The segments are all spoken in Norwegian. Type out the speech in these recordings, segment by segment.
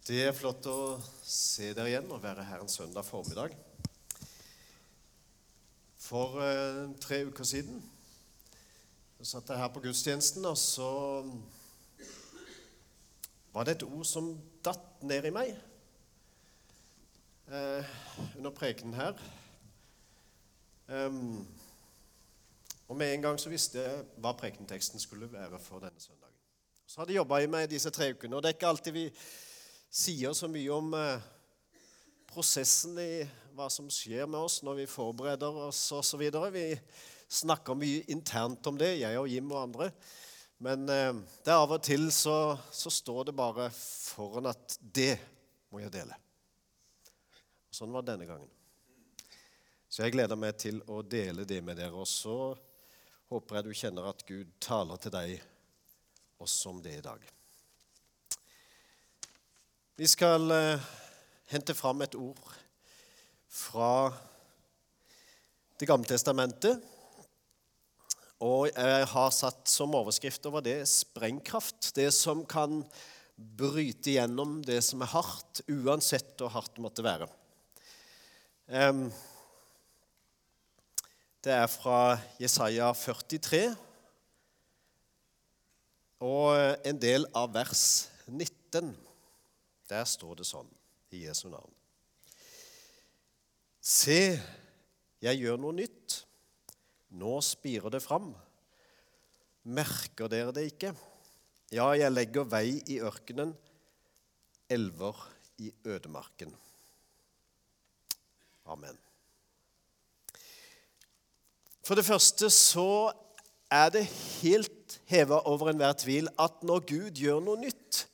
Det er flott å se dere igjen og være her en søndag formiddag. For eh, tre uker siden satt jeg her på gudstjenesten, og så var det et ord som datt ned i meg eh, under prekenen her. Um, og med en gang så visste jeg hva prekenteksten skulle være for denne søndagen. Så hadde jeg jobba i meg disse tre ukene, og det er ikke alltid vi sier så mye om eh, prosessen i hva som skjer med oss når vi forbereder oss osv. Vi snakker mye internt om det, jeg og Jim og andre. Men det er av og til så, så står det bare foran at det må jeg dele. Sånn var denne gangen. Så jeg gleder meg til å dele det med dere. Og så håper jeg du kjenner at Gud taler til deg også om det i dag. Vi skal uh, hente fram et ord fra Det gamle testamentet. Og jeg har satt som overskrift over det 'sprengkraft'. Det som kan bryte gjennom det som er hardt, uansett hvor hardt det måtte være. Det er fra Jesaja 43 og en del av vers 19. Der står det sånn i Jesu navn. Se, jeg gjør noe nytt. Nå spirer det fram. Merker dere det ikke? Ja, jeg legger vei i ørkenen, elver i ødemarken. Amen. For det første så er det helt heva over enhver tvil at når Gud gjør noe nytt,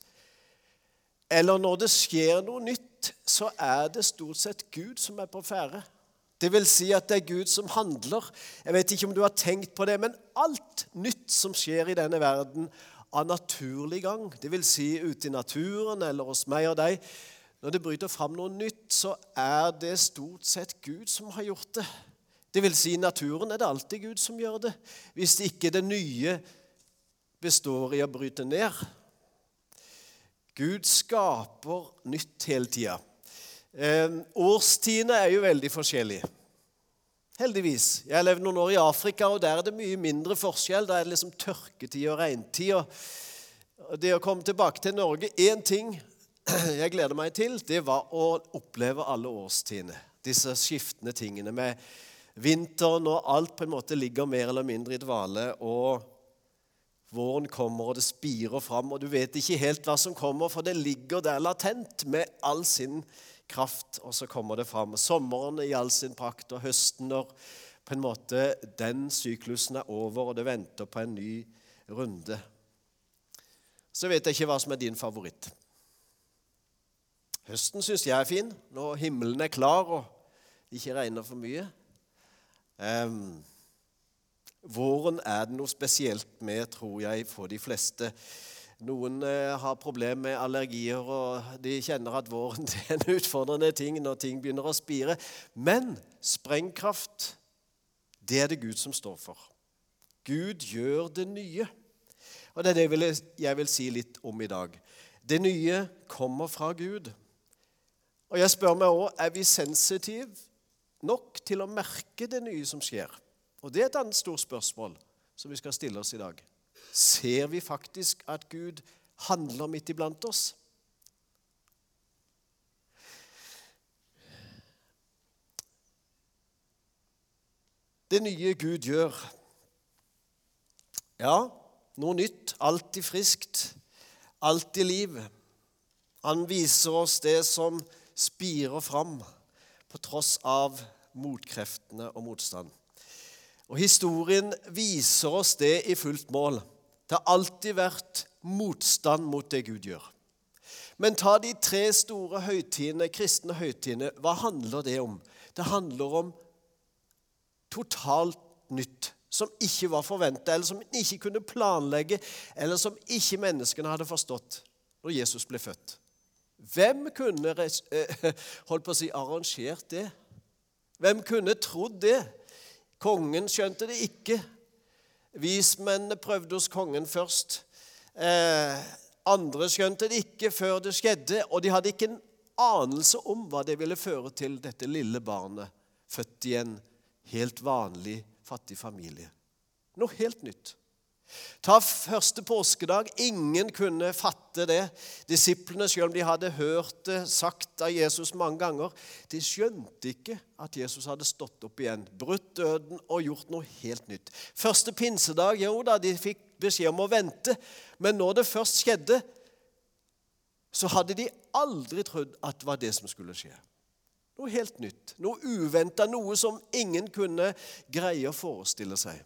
eller når det skjer noe nytt, så er det stort sett Gud som er på ferde. Det vil si at det er Gud som handler. Jeg vet ikke om du har tenkt på det, men alt nytt som skjer i denne verden av naturlig gang, det vil si ute i naturen eller hos meg og deg Når det bryter fram noe nytt, så er det stort sett Gud som har gjort det. Det vil si, i naturen er det alltid Gud som gjør det. Hvis ikke det nye består i å bryte ned, Gud skaper nytt hele tida. Eh, årstidene er jo veldig forskjellige. Heldigvis. Jeg har levd noen år i Afrika, og der er det mye mindre forskjell. Da er det liksom tørketid og regntid. Og det å komme tilbake til Norge Én ting jeg gleder meg til, det var å oppleve alle årstidene. Disse skiftende tingene med vinteren og alt på en måte ligger mer eller mindre i dvale. og Våren kommer, og det spirer fram, og du vet ikke helt hva som kommer, for det ligger der latent med all sin kraft, og så kommer det fram. Sommeren i all sin prakt, og høsten når på en måte den syklusen er over, og det venter på en ny runde. Så vet jeg ikke hva som er din favoritt. Høsten syns jeg er fin, når himmelen er klar og det ikke regner for mye. Um, Våren er det noe spesielt med, tror jeg, for de fleste. Noen eh, har problemer med allergier, og de kjenner at våren er en utfordrende ting når ting begynner å spire. Men sprengkraft, det er det Gud som står for. Gud gjør det nye. Og det er det jeg vil si litt om i dag. Det nye kommer fra Gud. Og jeg spør meg òg er vi sensitive nok til å merke det nye som skjer. Og det er et annet stort spørsmål som vi skal stille oss i dag. Ser vi faktisk at Gud handler midt iblant oss? Det nye Gud gjør Ja, noe nytt, alltid friskt, alltid liv. Han viser oss det som spirer fram på tross av motkreftene og motstand. Og Historien viser oss det i fullt mål. Det har alltid vært motstand mot det Gud gjør. Men ta de tre store høytidene, kristne høytidene. Hva handler det om? Det handler om totalt nytt. Som ikke var forventa, eller som en ikke kunne planlegge, eller som ikke menneskene hadde forstått når Jesus ble født. Hvem kunne eh, holdt på å si, arrangert det? Hvem kunne trodd det? Kongen skjønte det ikke. Vismennene prøvde hos kongen først. Eh, Andre skjønte det ikke før det skjedde, og de hadde ikke en anelse om hva det ville føre til, dette lille barnet, født i en helt vanlig, fattig familie. Noe helt nytt. Ta første påskedag. Ingen kunne fatte det. Disiplene, selv om de hadde hørt det sagt av Jesus mange ganger, de skjønte ikke at Jesus hadde stått opp igjen, brutt døden og gjort noe helt nytt. Første pinsedag, jo da, de fikk beskjed om å vente, men når det først skjedde, så hadde de aldri trodd at det var det som skulle skje. Noe helt nytt, noe uventa, noe som ingen kunne greie å forestille seg.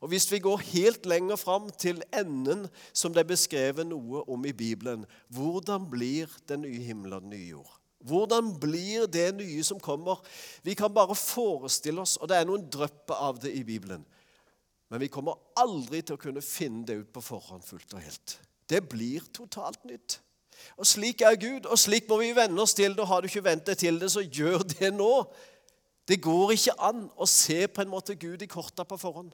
Og Hvis vi går helt lenger fram til enden, som det er beskrevet noe om i Bibelen Hvordan blir den nye himmel og den nye jord? Hvordan blir det nye som kommer? Vi kan bare forestille oss, og det er noen drypper av det i Bibelen. Men vi kommer aldri til å kunne finne det ut på forhånd fullt og helt. Det blir totalt nytt. Og Slik er Gud, og slik må vi venne oss til det. og Har du ikke vent deg til det, så gjør det nå. Det går ikke an å se på en måte Gud i korta på forhånd.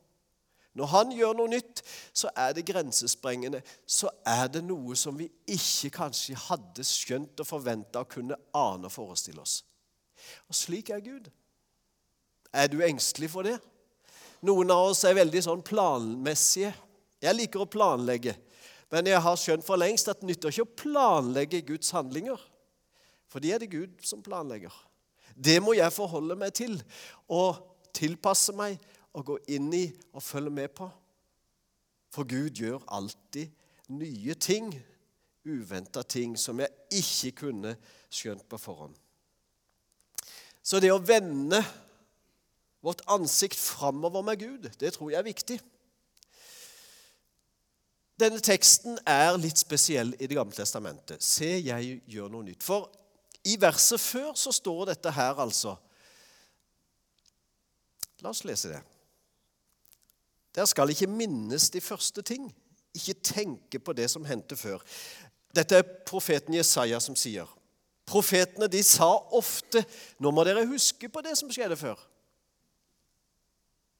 Når han gjør noe nytt, så er det grensesprengende. Så er det noe som vi ikke kanskje hadde skjønt og forventa å kunne ane og forestille oss. Og slik er Gud. Er du engstelig for det? Noen av oss er veldig sånn planmessige. Jeg liker å planlegge, men jeg har skjønt for lengst at det nytter ikke å planlegge Guds handlinger. For de er det Gud som planlegger. Det må jeg forholde meg til og tilpasse meg å gå inn i og følge med på. For Gud gjør alltid nye ting, uventa ting, som jeg ikke kunne skjønt på forhånd. Så det å vende vårt ansikt framover med Gud, det tror jeg er viktig. Denne teksten er litt spesiell i Det gamle testamentet. Se, jeg gjør noe nytt. For i verset før så står dette her, altså. La oss lese det. Der skal ikke minnes de første ting. Ikke tenke på det som hendte før. Dette er profeten Jesaja som sier. Profetene de sa ofte nå må dere huske på det som skjedde før.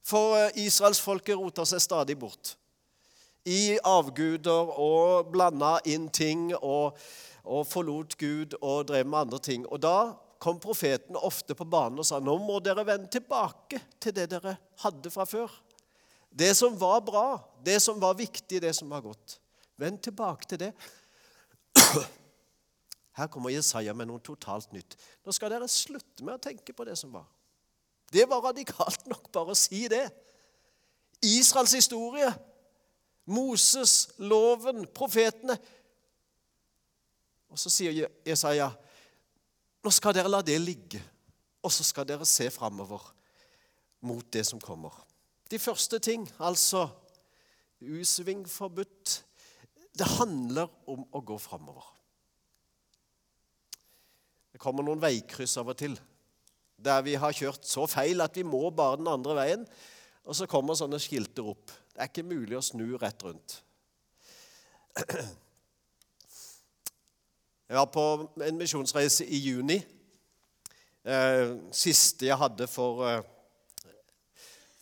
For eh, israelsfolket roter seg stadig bort i avguder og blanda inn ting og, og forlot Gud og drev med andre ting. Og Da kom profeten ofte på banen og sa nå må dere vende tilbake til det dere hadde fra før. Det som var bra, det som var viktig, det som var godt. Vend tilbake til det. Her kommer Jesaja med noe totalt nytt. Nå skal dere slutte med å tenke på det som var. Det var radikalt nok bare å si det. Israels historie, Moses, loven, profetene. Og så sier Jesaja, nå skal dere la det ligge, og så skal dere se framover mot det som kommer. De første ting, altså U-sving forbudt, det handler om å gå framover. Det kommer noen veikryss av og til der vi har kjørt så feil at vi må bare den andre veien. Og så kommer sånne skilter opp. Det er ikke mulig å snu rett rundt. Jeg var på en misjonsreise i juni. Eh, siste jeg hadde for eh,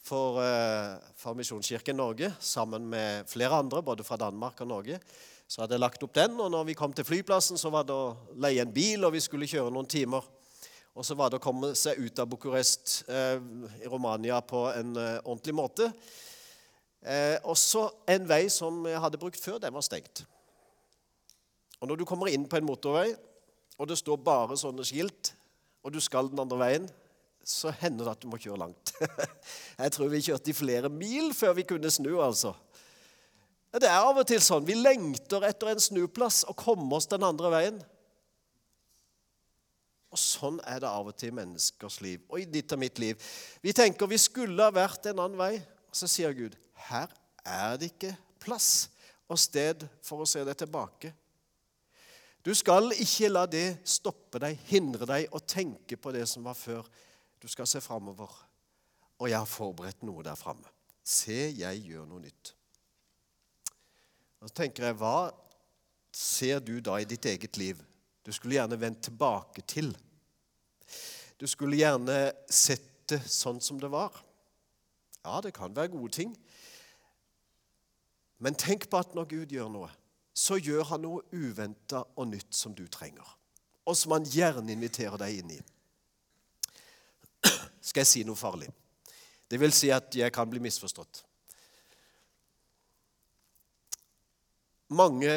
for, eh, for Misjonskirken Norge sammen med flere andre, både fra Danmark og Norge. Så hadde jeg lagt opp den, og når vi kom til flyplassen, så var det å leie en bil, og vi skulle kjøre noen timer. Og så var det å komme seg ut av Bucuresti eh, i Romania på en eh, ordentlig måte. Eh, også en vei som jeg hadde brukt før, den var stengt. Og når du kommer inn på en motorvei, og det står bare sånne skilt, og du skal den andre veien, så hender det at du må kjøre langt. Jeg tror vi kjørte i flere mil før vi kunne snu, altså. Det er av og til sånn. Vi lengter etter en snuplass og kommer oss den andre veien. Og Sånn er det av og til i menneskers liv og i ditt og mitt liv. Vi tenker vi skulle ha vært en annen vei. Og så sier Gud her er det ikke plass og sted for å se deg tilbake. Du skal ikke la det stoppe deg, hindre deg å tenke på det som var før. Du skal se framover. Og jeg har forberedt noe der framme. Se, jeg gjør noe nytt. Og så tenker jeg, Hva ser du da i ditt eget liv? Du skulle gjerne vendt tilbake til. Du skulle gjerne sett det sånn som det var. Ja, det kan være gode ting. Men tenk på at når Gud gjør noe, så gjør han noe uventa og nytt som du trenger, og som han gjerne inviterer deg inn i. Skal jeg si noe farlig? Det vil si at jeg kan bli misforstått. Mange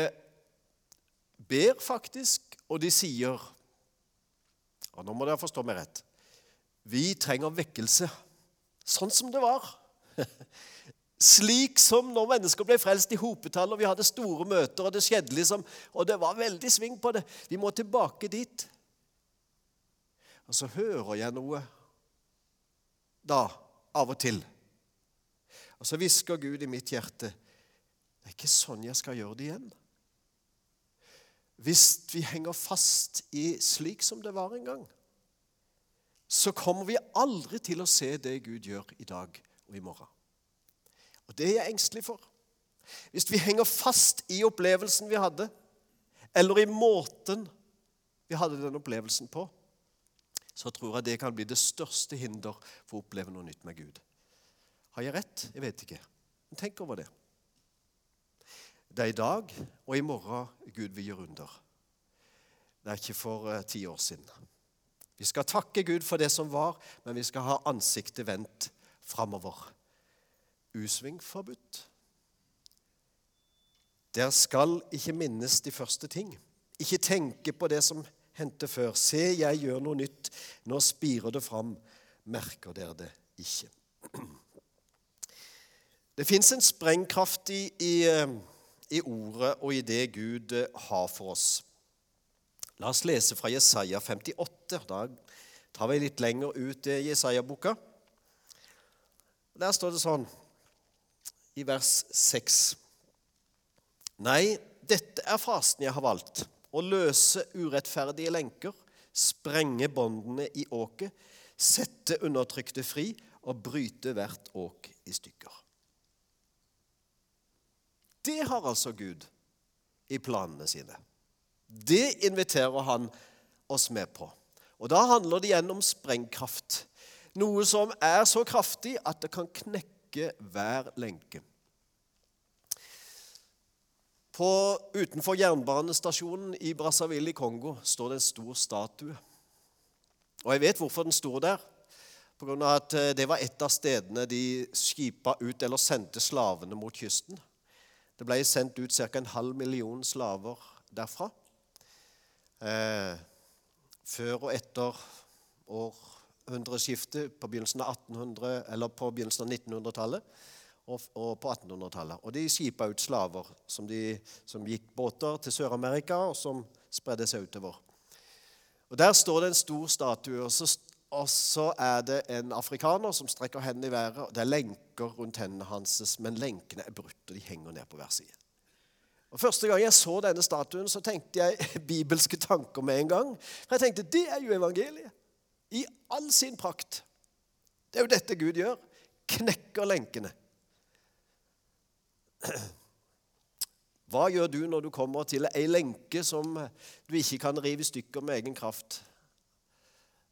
ber faktisk, og de sier og Nå må dere forstå meg rett. Vi trenger vekkelse, sånn som det var. Slik som når mennesker ble frelst i hopetall, og vi hadde store møter, og det skjedde liksom, og det var veldig sving på det. Vi må tilbake dit. Og så hører jeg noe da, av og til. Og så hvisker Gud i mitt hjerte det er ikke sånn jeg skal gjøre det igjen. Hvis vi henger fast i slik som det var en gang, så kommer vi aldri til å se det Gud gjør i dag og i morgen. Og det er jeg engstelig for. Hvis vi henger fast i opplevelsen vi hadde, eller i måten vi hadde den opplevelsen på, så tror jeg det kan bli det største hinder for å oppleve noe nytt med Gud. Har jeg rett? Jeg vet ikke. Men tenk over det. Det er i dag og i morgen Gud vil gjøre under. Det er ikke for uh, ti år siden. Vi skal takke Gud for det som var, men vi skal ha ansiktet vendt framover usving forbudt. Der skal ikke minnes de første ting. Ikke tenke på det som hendte før. Se, jeg gjør noe nytt. Nå spirer det fram. Merker dere det ikke? Det fins en sprengkraft i, i, eh, i, ordet og i det Gud eh, har for oss. La oss lese fra Jesaja 58. Da tar vi litt lenger ut i Jesaja-boka. Der står det sånn i vers 6. Nei, dette er fasen jeg har valgt. Å løse urettferdige lenker, sprenge båndene i åket, sette undertrykte fri og bryte hvert åk i stykker. Det har altså Gud i planene sine. Det inviterer han oss med på. Og Da handler det igjen om sprengkraft. Noe som er så kraftig at det kan knekke hver lenke. På, utenfor jernbanestasjonen i Brazzaville i Kongo står det en stor statue. Og jeg vet hvorfor den står der. På grunn av at eh, Det var et av stedene de skipa ut eller sendte slavene mot kysten. Det ble sendt ut ca. en halv million slaver derfra. Eh, før og etter århundreskiftet på begynnelsen av 1800, eller på begynnelsen av 1900-tallet og, og, på 1800-tallet. Og de skipa ut slaver som, de, som gikk båter til Sør-Amerika, og som spredde seg utover. Og Der står det en stor statue, og så, og så er det en afrikaner som strekker hendene i været. og Det er lenker rundt hendene hans, men lenkene er brutt, og de henger ned på hver side. Og Første gang jeg så denne statuen, så tenkte jeg bibelske tanker med en gang. For jeg tenkte det er jo evangeliet i all sin prakt. Det er jo dette Gud gjør. Knekker lenkene. Hva gjør du når du kommer til ei lenke som du ikke kan rive i stykker med egen kraft?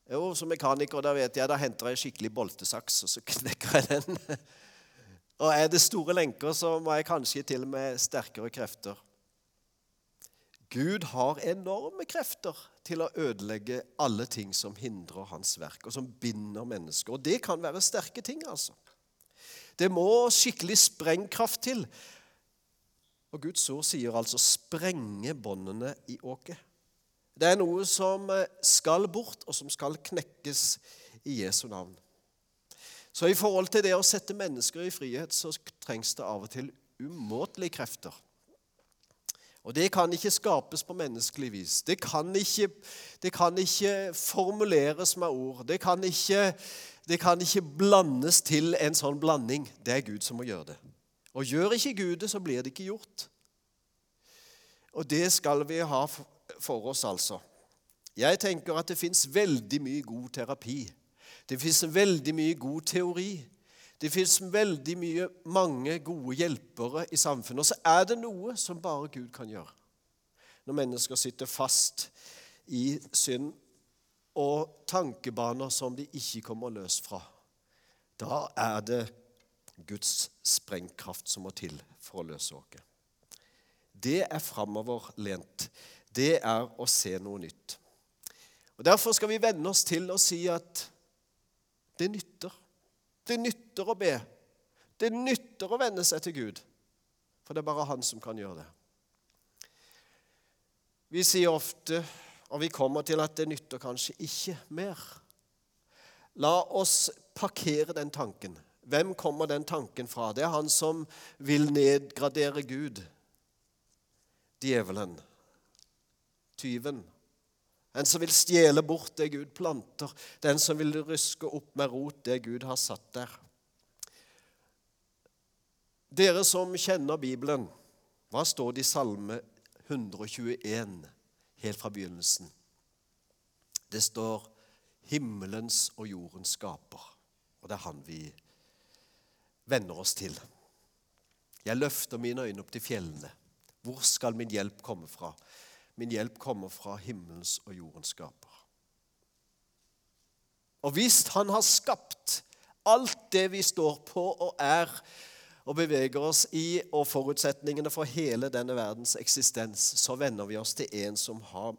Jo, som mekaniker da vet jeg, da henter jeg skikkelig boltesaks, og så knekker jeg den. Og er det store lenker, så må jeg kanskje til med sterkere krefter. Gud har enorme krefter til å ødelegge alle ting som hindrer hans verk, og som binder mennesker. Og det kan være sterke ting, altså. Det må skikkelig sprengkraft til. Og Guds ord sier altså 'sprenge båndene i åket'. Det er noe som eh, skal bort, og som skal knekkes i Jesu navn. Så i forhold til det å sette mennesker i frihet, så trengs det av og til umåtelige krefter. Og det kan ikke skapes på menneskelig vis. Det kan ikke, det kan ikke formuleres med ord. Det kan, ikke, det kan ikke blandes til en sånn blanding. Det er Gud som må gjøre det. Og gjør ikke Gud det, så blir det ikke gjort. Og det skal vi ha for oss, altså. Jeg tenker at det fins veldig mye god terapi. Det fins veldig mye god teori. Det fins veldig mye, mange gode hjelpere i samfunnet. Og så er det noe som bare Gud kan gjøre. Når mennesker sitter fast i synd og tankebaner som de ikke kommer løs fra. Da er det Guds sprengkraft som må til for å løse oss. det er framoverlent. Det er å se noe nytt. Og Derfor skal vi venne oss til å si at det nytter. Det nytter å be. Det nytter å venne seg til Gud. For det er bare Han som kan gjøre det. Vi sier ofte, og vi kommer til at det nytter kanskje ikke mer. La oss parkere den tanken. Hvem kommer den tanken fra? Det er han som vil nedgradere Gud. Djevelen. Tyven. Den som vil stjele bort det Gud planter. Den som vil ryske opp med rot det Gud har satt der. Dere som kjenner Bibelen, hva står det i Salme 121 helt fra begynnelsen? Det står 'Himmelens og jordens skaper'. Og det er han vi venner oss til. Jeg løfter mine øyne opp til fjellene. Hvor skal min hjelp komme fra? Min hjelp kommer fra himmelens og jordens skaper. Og hvis Han har skapt alt det vi står på og er og beveger oss i, og forutsetningene for hele denne verdens eksistens, så venner vi oss til en som har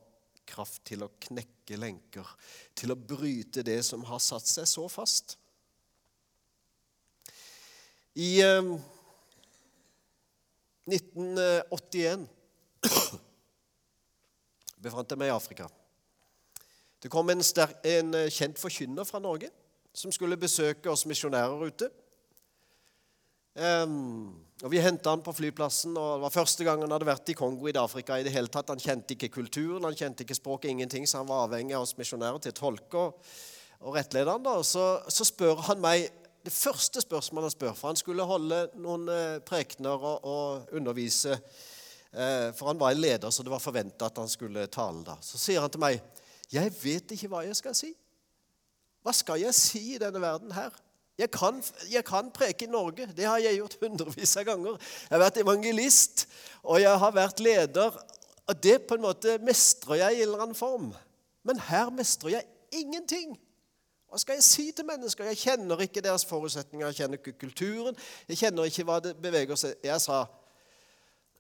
kraft til å knekke lenker, til å bryte det som har satt seg så fast. I eh, 1981 befant jeg meg i Afrika. Det kom en, sterk, en eh, kjent forkynner fra Norge som skulle besøke oss misjonærer ute. Um, og Vi henta han på flyplassen, og det var første gang han hadde vært i Kongo i Afrika. i det hele tatt. Han kjente ikke kulturen, han kjente ikke språket, ingenting, så han var avhengig av oss misjonærer til å tolke og, og rettlede han. da. Så, så, spør han meg det første spørsmålet han spør, for han skulle holde noen eh, prekener og, og undervise Eh, for han var en leder, så det var forventa at han skulle tale da. Så sier han til meg, 'Jeg vet ikke hva jeg skal si.' Hva skal jeg si i denne verden her? Jeg kan, jeg kan preke i Norge. Det har jeg gjort hundrevis av ganger. Jeg har vært evangelist, og jeg har vært leder. Og det på en måte mestrer jeg i en eller annen form. Men her mestrer jeg ingenting. Hva skal jeg si til mennesker? Jeg kjenner ikke deres forutsetninger, jeg kjenner ikke kulturen. Jeg kjenner ikke hva det beveger seg Jeg sa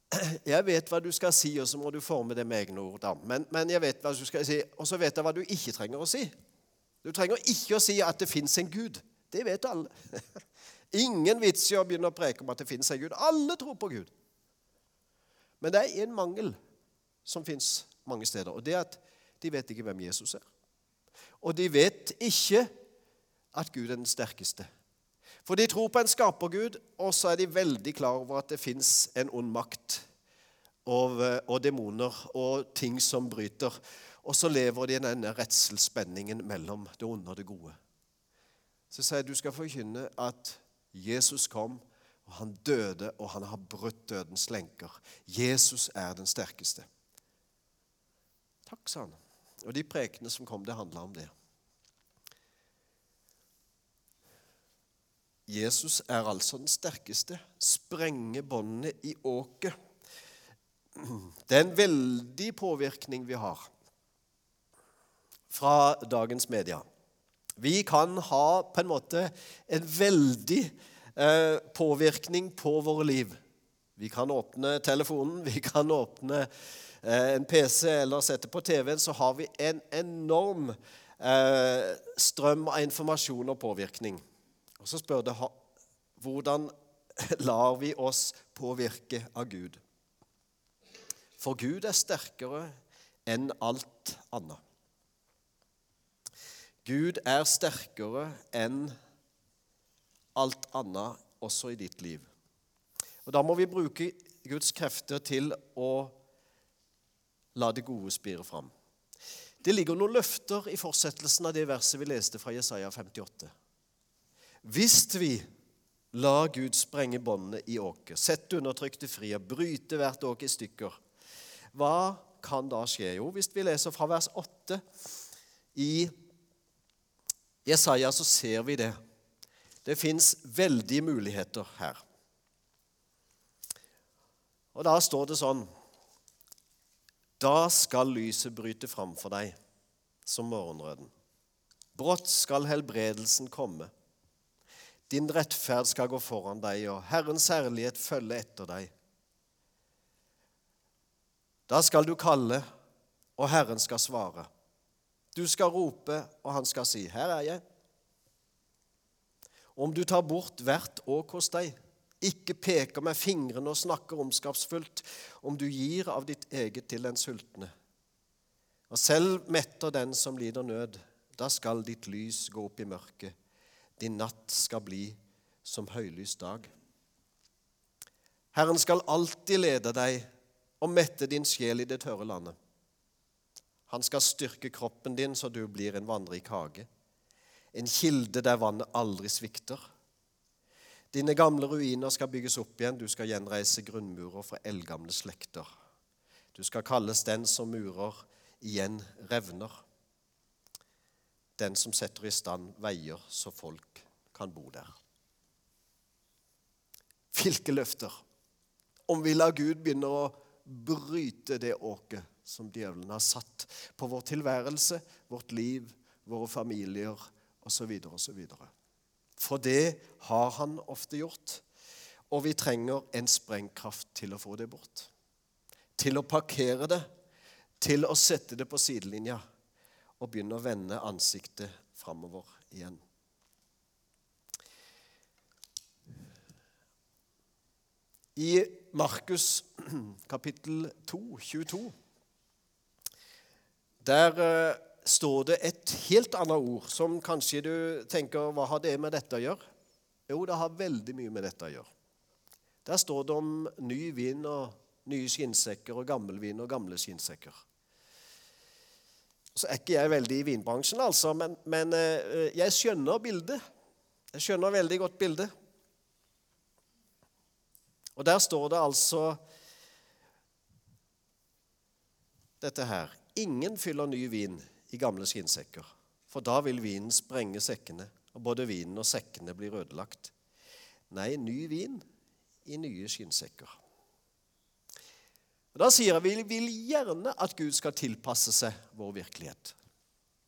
jeg vet hva du skal si, og så må du forme det med egne ord. da. Men, men jeg vet hva du skal si, og så vet jeg hva du ikke trenger å si. Du trenger ikke å si at det fins en Gud. Det vet alle. Ingen vits i å begynne å preke om at det finnes en Gud. Alle tror på Gud. Men det er en mangel som fins mange steder, og det er at de vet ikke hvem Jesus er. Og de vet ikke at Gud er den sterkeste. For de tror på en skapergud, og så er de veldig klar over at det fins en ond makt og, og, demoner og ting som bryter. Og så lever de i denne redselsspenningen mellom det onde og det gode. Så sier jeg du skal forkynne at Jesus kom, og han døde, og han har brutt dødens lenker. Jesus er den sterkeste. Takk, sa han. Og de prekene som kom, det handla om det. Jesus er altså den sterkeste. Sprenge båndene i åket. Det er en veldig påvirkning vi har fra dagens media. Vi kan ha på en måte en veldig eh, påvirkning på våre liv. Vi kan åpne telefonen, vi kan åpne eh, en PC eller sette på TV-en, så har vi en enorm eh, strøm av informasjon og påvirkning. Og Så spør det hvordan lar vi oss påvirke av Gud? For Gud er sterkere enn alt annet. Gud er sterkere enn alt annet også i ditt liv. Og Da må vi bruke Guds krefter til å la det gode spire fram. Det ligger noen løfter i fortsettelsen av det verset vi leste fra Jesaja 58. Hvis vi lar Gud sprenge båndene i åket, sette undertrykte fri og bryte hvert åk i stykker, hva kan da skje? Jo, hvis vi leser fra vers 8 i Jesaja, så ser vi det. Det fins veldige muligheter her. Og da står det sånn Da skal lyset bryte fram for deg som morgenrøden. Brått skal helbredelsen komme. Din rettferd skal gå foran deg, og Herrens herlighet følge etter deg. Da skal du kalle, og Herren skal svare. Du skal rope, og han skal si, 'Her er jeg'. Om du tar bort hvert åk hos deg, ikke peker med fingrene og snakker omskapsfullt, om du gir av ditt eget til den sultne, og selv metter den som lider nød, da skal ditt lys gå opp i mørket, din natt skal bli som høylys dag. Herren skal alltid lede deg og mette din sjel i det tørre landet. Han skal styrke kroppen din så du blir en vannrik hage, en kilde der vannet aldri svikter. Dine gamle ruiner skal bygges opp igjen, du skal gjenreise grunnmurer fra eldgamle slekter. Du skal kalles den som murer igjen revner. Den som setter i stand veier så folk kan bo der. Hvilke løfter! Om vi lar Gud begynne å bryte det åket som djevelen har satt på vår tilværelse, vårt liv, våre familier osv. osv. For det har han ofte gjort. Og vi trenger en sprengkraft til å få det bort. Til å parkere det, til å sette det på sidelinja og begynne å vende ansiktet framover igjen. I Markus kapittel 2, 22, der eh, står det et helt annet ord som kanskje du tenker Hva har det med dette å gjøre? Jo, det har veldig mye med dette å gjøre. Der står det om ny vin og nye skinnsekker og gammel vin og gamle skinnsekker. Så er ikke jeg veldig i vinbransjen, altså, men, men eh, jeg skjønner bildet. Jeg skjønner veldig godt bildet. Og der står det altså dette her Ingen fyller ny vin i gamle skinnsekker, for da vil vinen sprenge sekkene, og både vinen og sekkene blir ødelagt. Nei, ny vin i nye skinnsekker. Og Da sier jeg vi vil gjerne at Gud skal tilpasse seg vår virkelighet.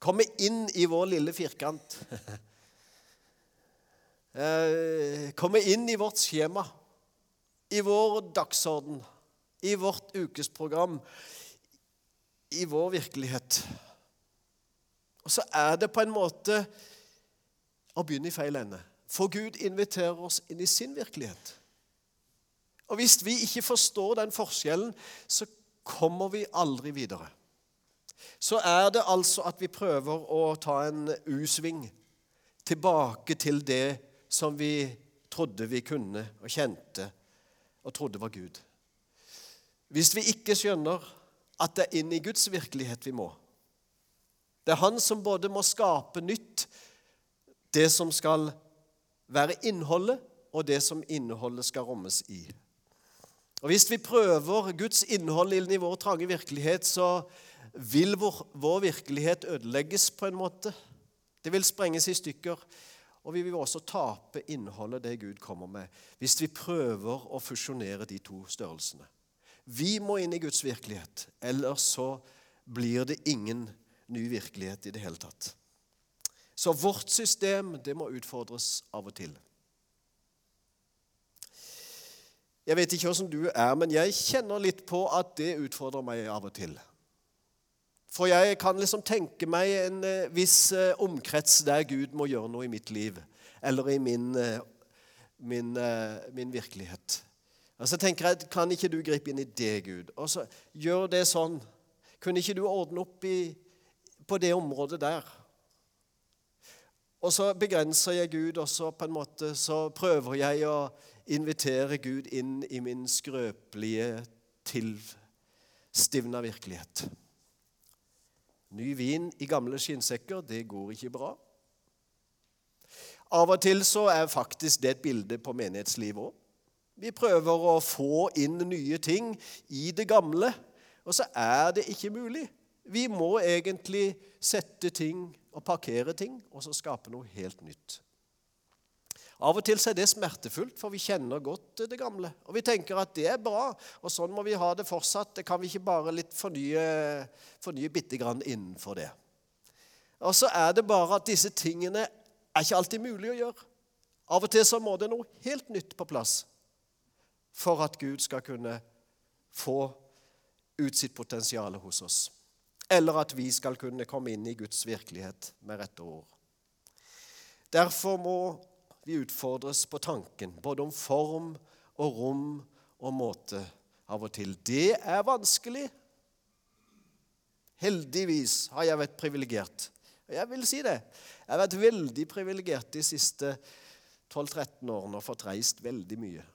Komme inn i vår lille firkant. Eh, komme inn i vårt skjema i vår dagsorden, i vårt ukesprogram, i vår virkelighet. Og så er det på en måte å begynne i feil ende. For Gud inviterer oss inn i sin virkelighet. Og hvis vi ikke forstår den forskjellen, så kommer vi aldri videre. Så er det altså at vi prøver å ta en U-sving tilbake til det som vi trodde vi kunne og kjente og trodde var Gud. Hvis vi ikke skjønner at det er inn i Guds virkelighet vi må Det er Han som både må skape nytt, det som skal være innholdet, og det som innholdet skal rommes i. Og Hvis vi prøver Guds innhold inn i vår trange virkelighet, så vil vår, vår virkelighet ødelegges på en måte. Det vil sprenges i stykker. Og vi vil også tape innholdet det Gud kommer med, hvis vi prøver å fusjonere de to størrelsene. Vi må inn i Guds virkelighet, ellers så blir det ingen ny virkelighet i det hele tatt. Så vårt system det må utfordres av og til. Jeg vet ikke hvordan du er, men jeg kjenner litt på at det utfordrer meg av og til. For jeg kan liksom tenke meg en eh, viss eh, omkrets der Gud må gjøre noe i mitt liv, eller i min, eh, min, min virkelighet. Og så tenker jeg, Kan ikke du gripe inn i det, Gud? Og så Gjør det sånn. Kunne ikke du ordne opp i, på det området der? Og så begrenser jeg Gud, og så på en måte så prøver jeg å invitere Gud inn i min skrøpelige, tilstivna virkelighet. Ny vin i gamle skinnsekker, det går ikke bra. Av og til så er faktisk det et bilde på menighetslivet òg. Vi prøver å få inn nye ting i det gamle, og så er det ikke mulig. Vi må egentlig sette ting og parkere ting, og så skape noe helt nytt. Av og til er det smertefullt, for vi kjenner godt det gamle. Og vi tenker at det er bra, og sånn må vi ha det fortsatt. Det kan vi ikke bare litt fornye, fornye bitte grann innenfor det. Og så er det bare at disse tingene er ikke alltid mulig å gjøre. Av og til så må det noe helt nytt på plass for at Gud skal kunne få ut sitt potensial hos oss. Eller at vi skal kunne komme inn i Guds virkelighet med rette ord. Derfor må vi utfordres på tanken, både om form og rom og måte av og til. Det er vanskelig. Heldigvis har jeg vært privilegert. Jeg vil si det. Jeg har vært veldig privilegert de siste 12-13 årene og fått reist veldig mye.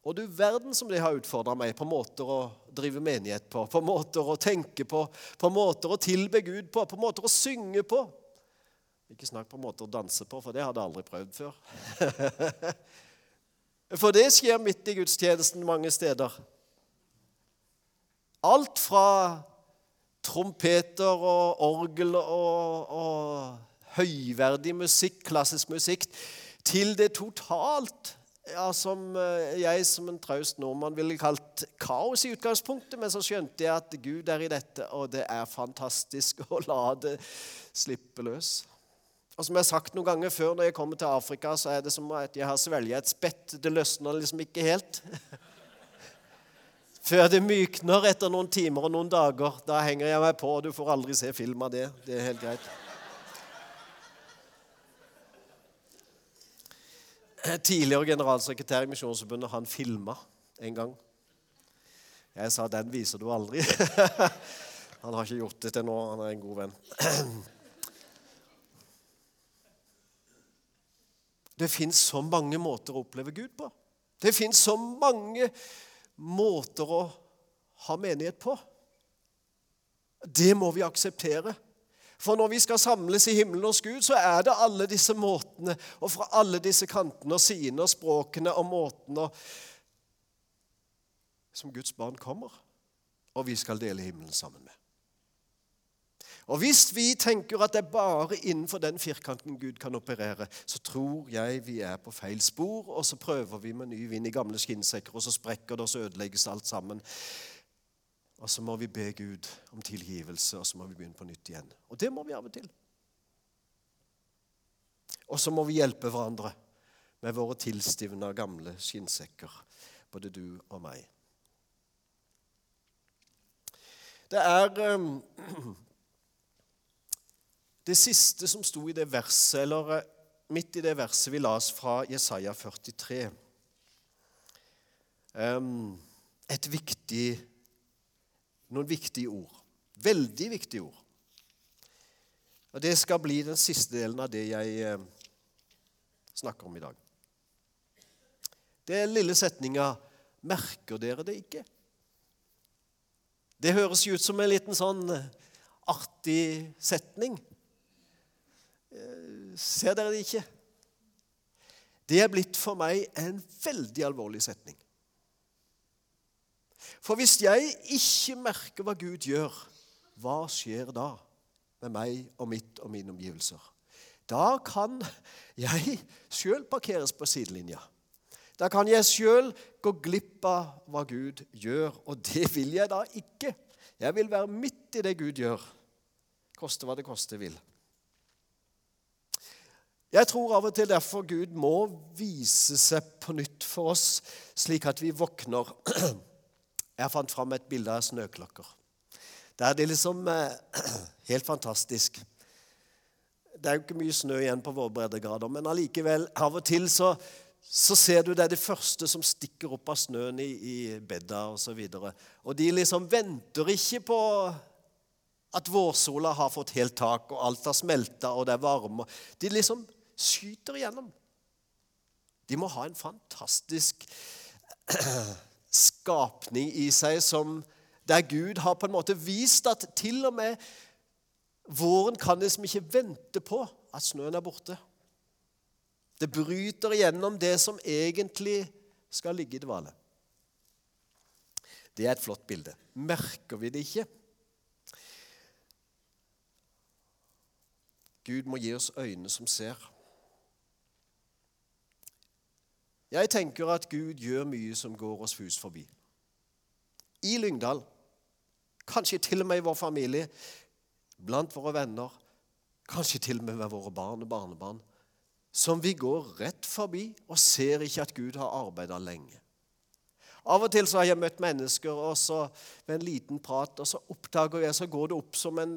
Og du verden som det har utfordra meg på måter å drive menighet på, på måter å tenke på, på måter å tilbe Gud på, på måter å synge på. Ikke snakk på måter å danse på, for det hadde jeg aldri prøvd før. for det skjer midt i gudstjenesten mange steder. Alt fra trompeter og orgel og, og høyverdig musikk, klassisk musikk, til det totalt ja, som eh, jeg som en traust nordmann ville kalt kaos i utgangspunktet, men så skjønte jeg at Gud er i dette, og det er fantastisk å la det slippe løs. Og som jeg har sagt noen ganger før når jeg kommer til Afrika, så er det som at jeg har svelget et spett. Det løsner liksom ikke helt. Før det mykner etter noen timer og noen dager. Da henger jeg meg på, og du får aldri se film av det. Det er helt greit. Tidligere generalsekretær i Misjonsforbundet, han filma en gang. Jeg sa 'den viser du aldri'. han har ikke gjort det til nå. Han er en god venn. Det fins så mange måter å oppleve Gud på. Det fins så mange måter å ha menighet på. Det må vi akseptere. For når vi skal samles i himmelen hos Gud, så er det alle disse måtene og fra alle disse kantene og sidene og språkene og måtene som Guds barn kommer, og vi skal dele himmelen sammen med. Og Hvis vi tenker at det er bare innenfor den firkanten Gud kan operere, så tror jeg vi er på feil spor, og så prøver vi med ny vind i gamle skinnsekker, og så sprekker det, og så ødelegges alt sammen. Og så må vi be Gud om tilgivelse, og så må vi begynne på nytt igjen. Og det må vi av og til. Og så må vi hjelpe hverandre med våre tilstivna gamle skinnsekker, både du og meg. Det er um, det siste som sto i det verset, eller eh, midt i det verset vi las fra Jesaja 43 um, Et viktig Noen viktige ord. Veldig viktige ord. Og Det skal bli den siste delen av det jeg eh, snakker om i dag. Det er lille setninga 'Merker dere det ikke?' Det høres ut som en liten sånn eh, artig setning. Ser dere det ikke? Det er blitt for meg en veldig alvorlig setning. For hvis jeg ikke merker hva Gud gjør, hva skjer da med meg og mitt og mine omgivelser? Da kan jeg sjøl parkeres på sidelinja. Da kan jeg sjøl gå glipp av hva Gud gjør, og det vil jeg da ikke. Jeg vil være midt i det Gud gjør, koste hva det koste vil. Jeg tror av og til derfor Gud må vise seg på nytt for oss, slik at vi våkner. Jeg fant fram et bilde av snøklokker. Der det liksom eh, Helt fantastisk. Det er jo ikke mye snø igjen på våre breddegrader, men allikevel, av og til så, så ser du det er det første som stikker opp av snøen i, i bedda osv. Og, så og de liksom venter ikke på at vårsola har fått helt tak, og alt har smelta, og det er varme. De liksom skyter igjennom. De må ha en fantastisk skapning i seg som der Gud har på en måte vist at til og med våren kan liksom ikke vente på at snøen er borte. Det bryter igjennom det som egentlig skal ligge i dvale. Det er et flott bilde. Merker vi det ikke? Gud må gi oss øyne som ser. Jeg tenker at Gud gjør mye som går oss hus forbi. I Lyngdal, kanskje til og med i vår familie, blant våre venner, kanskje til og med med våre barn og barnebarn, som vi går rett forbi og ser ikke at Gud har arbeida lenge. Av og til så har jeg møtt mennesker, og så med en liten prat, og så oppdager jeg, så går det opp som en,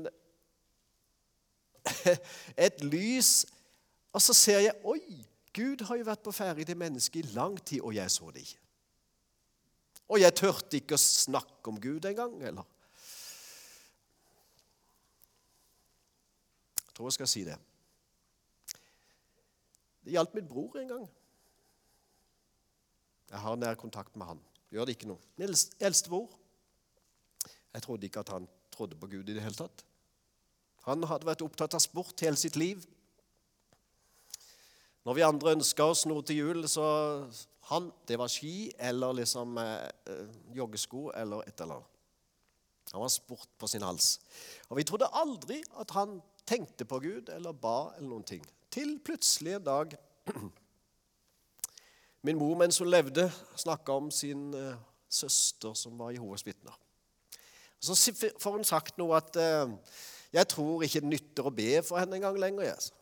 et lys, og så ser jeg Oi, Gud har jo vært på ferde det mennesket i lang tid, og jeg så det ikke. Og jeg turte ikke å snakke om Gud engang, eller? Jeg tror jeg skal si det. Det gjaldt min bror en gang. Jeg har nær kontakt med han. Gjør det ikke noe. Min eldste bror. Jeg trodde ikke at han trodde på Gud i det hele tatt. Han hadde vært opptatt av sport hele sitt liv. Når vi andre ønska oss noe til jul, så han, det var ski eller liksom eh, joggesko eller et eller annet. Han var sport på sin hals. Og vi trodde aldri at han tenkte på Gud eller ba eller noen ting. Til plutselig en dag Min mor mens hun levde, snakka om sin eh, søster som var Jehovas vitner. Så får hun sagt noe at eh, 'Jeg tror ikke det nytter å be for henne engang lenger.' Jeg.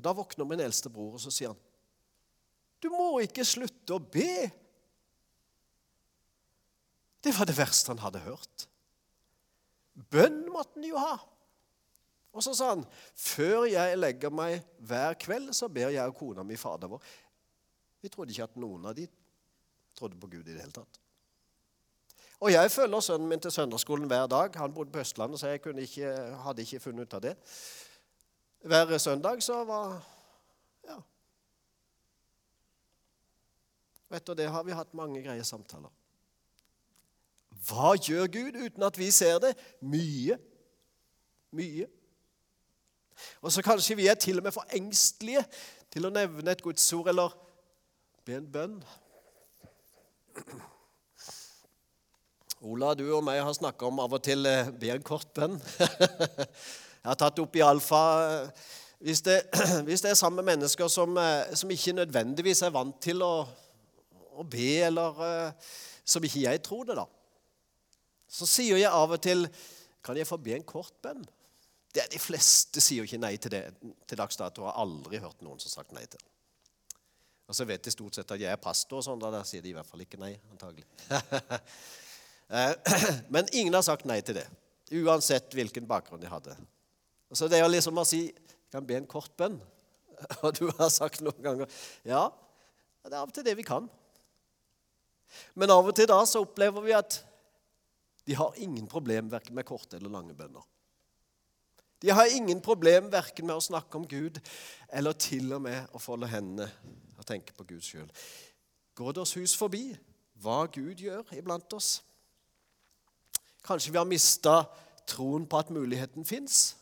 Og Da våkner min eldste bror, og så sier han, 'Du må ikke slutte å be.' Det var det verste han hadde hørt. Bønn måtte han jo ha. Og så sa han, 'Før jeg legger meg hver kveld, så ber jeg og kona mi Fader vår.' Vi trodde ikke at noen av de trodde på Gud i det hele tatt. Og jeg følger sønnen min til søndagsskolen hver dag. Han bodde på Østlandet, så jeg ikke, hadde ikke funnet ut av det. Hver søndag så var Ja. Og etter det har vi hatt mange greie samtaler. Hva gjør Gud uten at vi ser det? Mye. Mye. Og så kanskje vi er til og med for engstelige til å nevne et gudsord eller be en bønn. Ola, du og meg har snakka om av og til eh, be en kort bønn. Jeg har tatt opp i alfa eh, hvis det, hvis det er sammen med mennesker som, eh, som, ikke nødvendigvis er vant til å, å be, eller som ikke jeg tror det, da, så sier jeg av og til Kan jeg få be en kort bønn? Det, de fleste sier jo ikke nei til det. Til dags dato har aldri hørt noen som sagt nei til det. Og så vet de stort sett at jeg er pastor, og sånn, da sier de i hvert fall ikke nei. antagelig. Eh, men ingen har sagt nei til det, uansett hvilken bakgrunn de hadde. Så det er liksom å si Jeg kan be en kort bønn, og du har sagt noen ganger Ja, det er av og til det vi kan. Men av og til da så opplever vi at de har ingen problem verken med korte eller lange bønner. De har ingen problem verken med å snakke om Gud eller til og med å folde hendene og tenke på Gud sjøl. Går det oss hus forbi hva Gud gjør iblant oss? Kanskje vi har mista troen på at muligheten fins?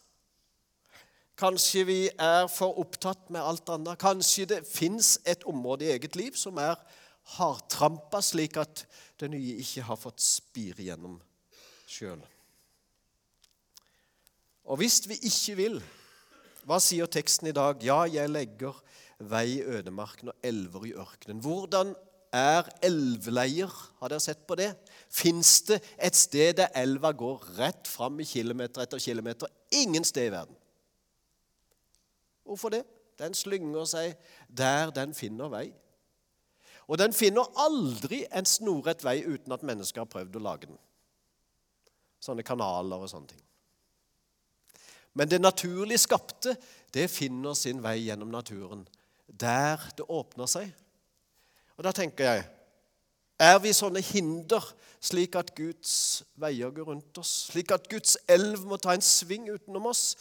Kanskje vi er for opptatt med alt annet? Kanskje det fins et område i eget liv som er hardtrampa, slik at det nye ikke har fått spire gjennom sjøl? Og hvis vi ikke vil, hva sier teksten i dag? Ja, jeg legger vei i ødemarken og elver i ørkenen. Hvordan er elveleier? Har dere sett på det? Fins det et sted der elva går rett fram i kilometer etter kilometer? Ingen sted i verden. Hvorfor det? Den slynger seg der den finner vei. Og den finner aldri en snorrett vei uten at mennesker har prøvd å lage den. Sånne kanaler og sånne ting. Men det naturlig skapte, det finner sin vei gjennom naturen. Der det åpner seg. Og da tenker jeg Er vi sånne hinder, slik at Guds veier går rundt oss? Slik at Guds elv må ta en sving utenom oss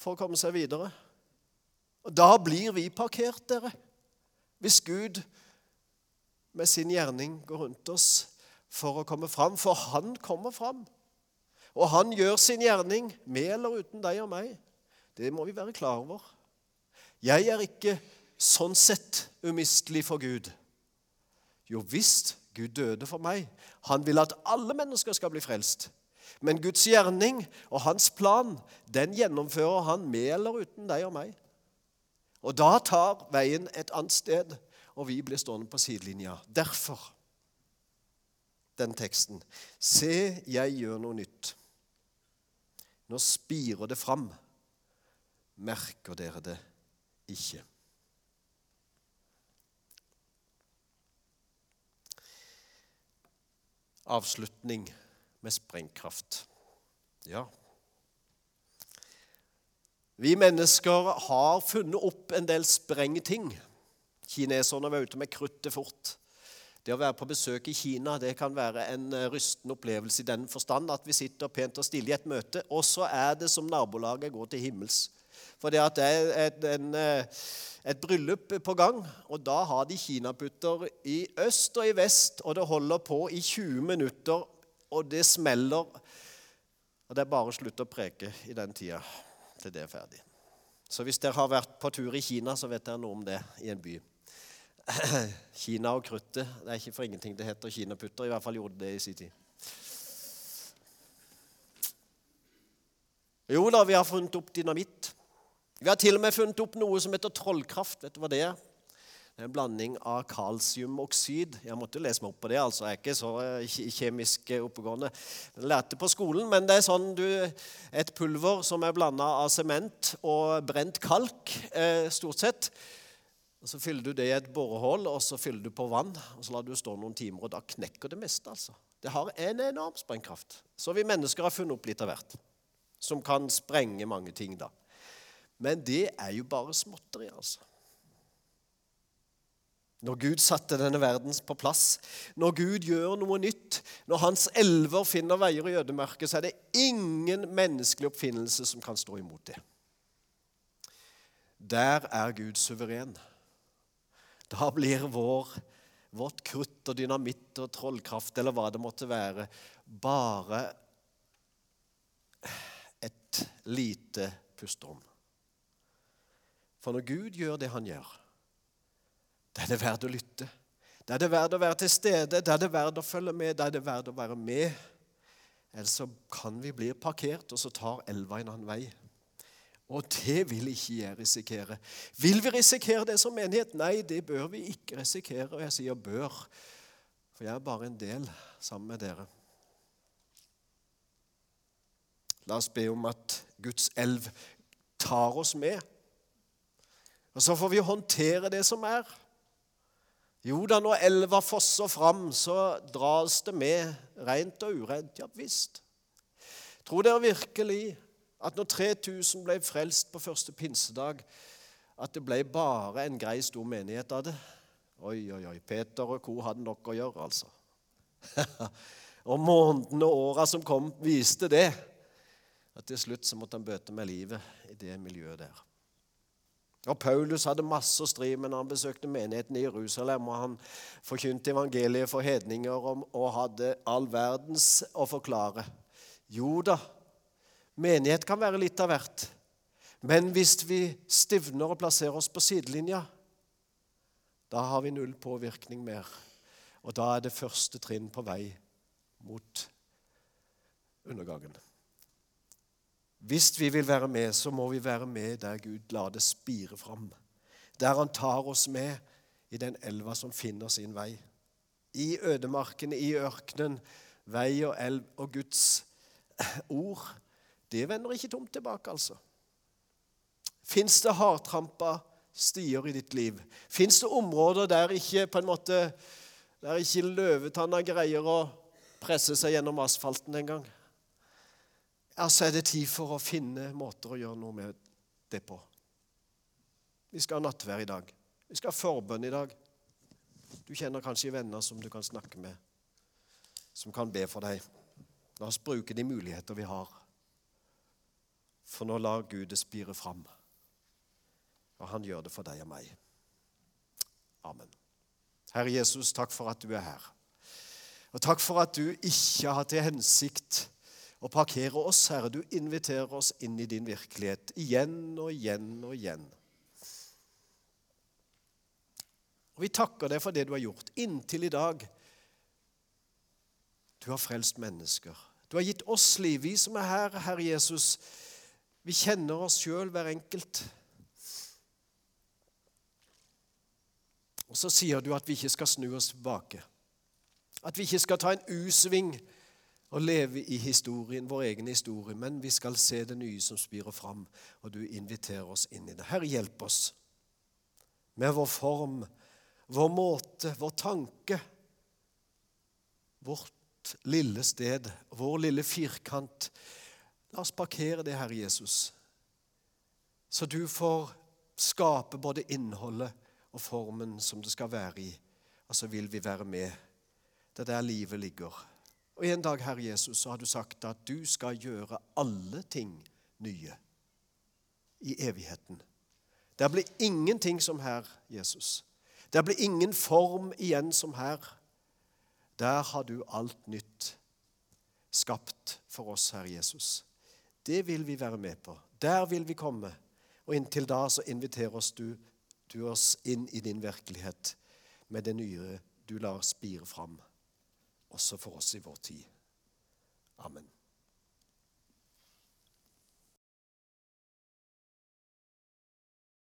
for å komme seg videre? Og Da blir vi parkert, dere. Hvis Gud med sin gjerning går rundt oss for å komme fram. For han kommer fram. Og han gjør sin gjerning med eller uten deg og meg. Det må vi være klar over. Jeg er ikke sånn sett umistelig for Gud. Jo visst, Gud døde for meg. Han vil at alle mennesker skal bli frelst. Men Guds gjerning og hans plan, den gjennomfører han med eller uten deg og meg. Og da tar veien et annet sted, og vi blir stående på sidelinja. Derfor den teksten. Se, jeg gjør noe nytt. Nå spirer det fram. Merker dere det ikke? avslutning med sprengkraft. Ja. Vi mennesker har funnet opp en del sprengting. Kineserne var ute med kruttet fort. Det å være på besøk i Kina det kan være en eh, rystende opplevelse i den forstand at vi sitter pent og stille i et møte, og så er det som nabolaget går til himmels. For det, det er et, en, eh, et, bryllup på gang, og da har de kinaputter i øst og i vest, og det holder på i 20 minutter, og det smeller. Og det er bare å slutte å preke i den tida til det er ferdig. Så hvis dere har vært på tur i Kina, så vet dere noe om det i en by. Kina og kruttet. Det er ikke for ingenting det heter kinaputter. I hvert fall gjorde det i sin tid. Jo da, vi har funnet opp dynamitt. Vi har til og med funnet opp noe som heter trollkraft. Vet du hva det er? En blanding av kalsiumoksid. Jeg måtte lese meg opp på det. altså. Jeg er ikke så eh, kjemisk oppegående. Jeg lærte på skolen, men det er sånn du, et pulver som er blanda av sement og brent kalk, eh, stort sett. Og Så fyller du det i et borehull, og så fyller du på vann. og Så lar du stå noen timer, og da knekker det meste. altså. Det har en enorm sprengkraft. Så vi mennesker har funnet opp litt av hvert. Som kan sprenge mange ting, da. Men det er jo bare småtteri, altså. Når Gud satte denne verden på plass, når Gud gjør noe nytt, når Hans elver finner veier i ødemarket, så er det ingen menneskelig oppfinnelse som kan stå imot det. Der er Gud suveren. Da blir vår, vårt krutt og dynamitt og trollkraft eller hva det måtte være, bare et lite pusterom. For når Gud gjør det han gjør, da er det verdt å lytte. Da er det verdt å være til stede, da er det verdt å følge med, da er det verdt å være med. Ellers så kan vi bli parkert, og så tar elva en annen vei. Og det vil ikke jeg risikere. Vil vi risikere det som menighet? Nei, det bør vi ikke risikere. Og jeg sier 'bør', for jeg er bare en del sammen med dere. La oss be om at Guds elv tar oss med. Og så får vi håndtere det som er. Jo da, når elva fosser fram, så dras det med, rent og urent. Ja visst. Tror dere virkelig at når 3000 ble frelst på første pinsedag, at det ble bare en grei, stor menighet av det. Oi, oi, oi. Peter og co. hadde nok å gjøre, altså. og månedene og åra som kom, viste det. At til slutt så måtte han bøte med livet i det miljøet der. Og Paulus hadde masse å stri med når han besøkte menigheten i Jerusalem. og Han forkynte evangeliet for hedninger og hadde all verdens å forklare. Jo da, Menighet kan være litt av hvert. Men hvis vi stivner og plasserer oss på sidelinja, da har vi null påvirkning mer. Og da er det første trinn på vei mot undergangen. Hvis vi vil være med, så må vi være med der Gud lar det spire fram. Der Han tar oss med i den elva som finner sin vei. I ødemarkene, i ørkenen, vei og elv og Guds ord det vender ikke tomt tilbake, altså. Fins det hardtrampa stier i ditt liv? Fins det områder der ikke på en måte, der ikke løvetanna greier å presse seg gjennom asfalten engang? Ja, så er det tid for å finne måter å gjøre noe med det på. Vi skal ha nattvær i dag. Vi skal ha forbønn i dag. Du kjenner kanskje venner som du kan snakke med, som kan be for deg. La oss bruke de muligheter vi har. For nå lar Gud det spire fram. Og han gjør det for deg og meg. Amen. Herre Jesus, takk for at du er her. Og takk for at du ikke har til hensikt å parkere oss, Herre. Du inviterer oss inn i din virkelighet igjen og igjen og igjen. Og Vi takker deg for det du har gjort inntil i dag. Du har frelst mennesker. Du har gitt oss liv, vi som er her, Herre Jesus. Vi kjenner oss sjøl, hver enkelt. Og så sier du at vi ikke skal snu oss tilbake. At vi ikke skal ta en U-sving og leve i historien, vår egen historie, men vi skal se det nye som spirer fram, og du inviterer oss inn i det. Herre, hjelp oss med vår form, vår måte, vår tanke, vårt lille sted, vår lille firkant. La oss parkere det, Herre Jesus, så du får skape både innholdet og formen som det skal være i. Og så vil vi være med. Det er der livet ligger. Og En dag, Herre Jesus, så har du sagt at du skal gjøre alle ting nye i evigheten. Det blir ingenting som her, Jesus. Det blir ingen form igjen som her. Der har du alt nytt skapt for oss, Herre Jesus. Det vil vi være med på. Der vil vi komme. Og inntil da så inviterer oss du, du oss inn i din virkelighet med det nye du lar spire fram, også for oss i vår tid. Amen.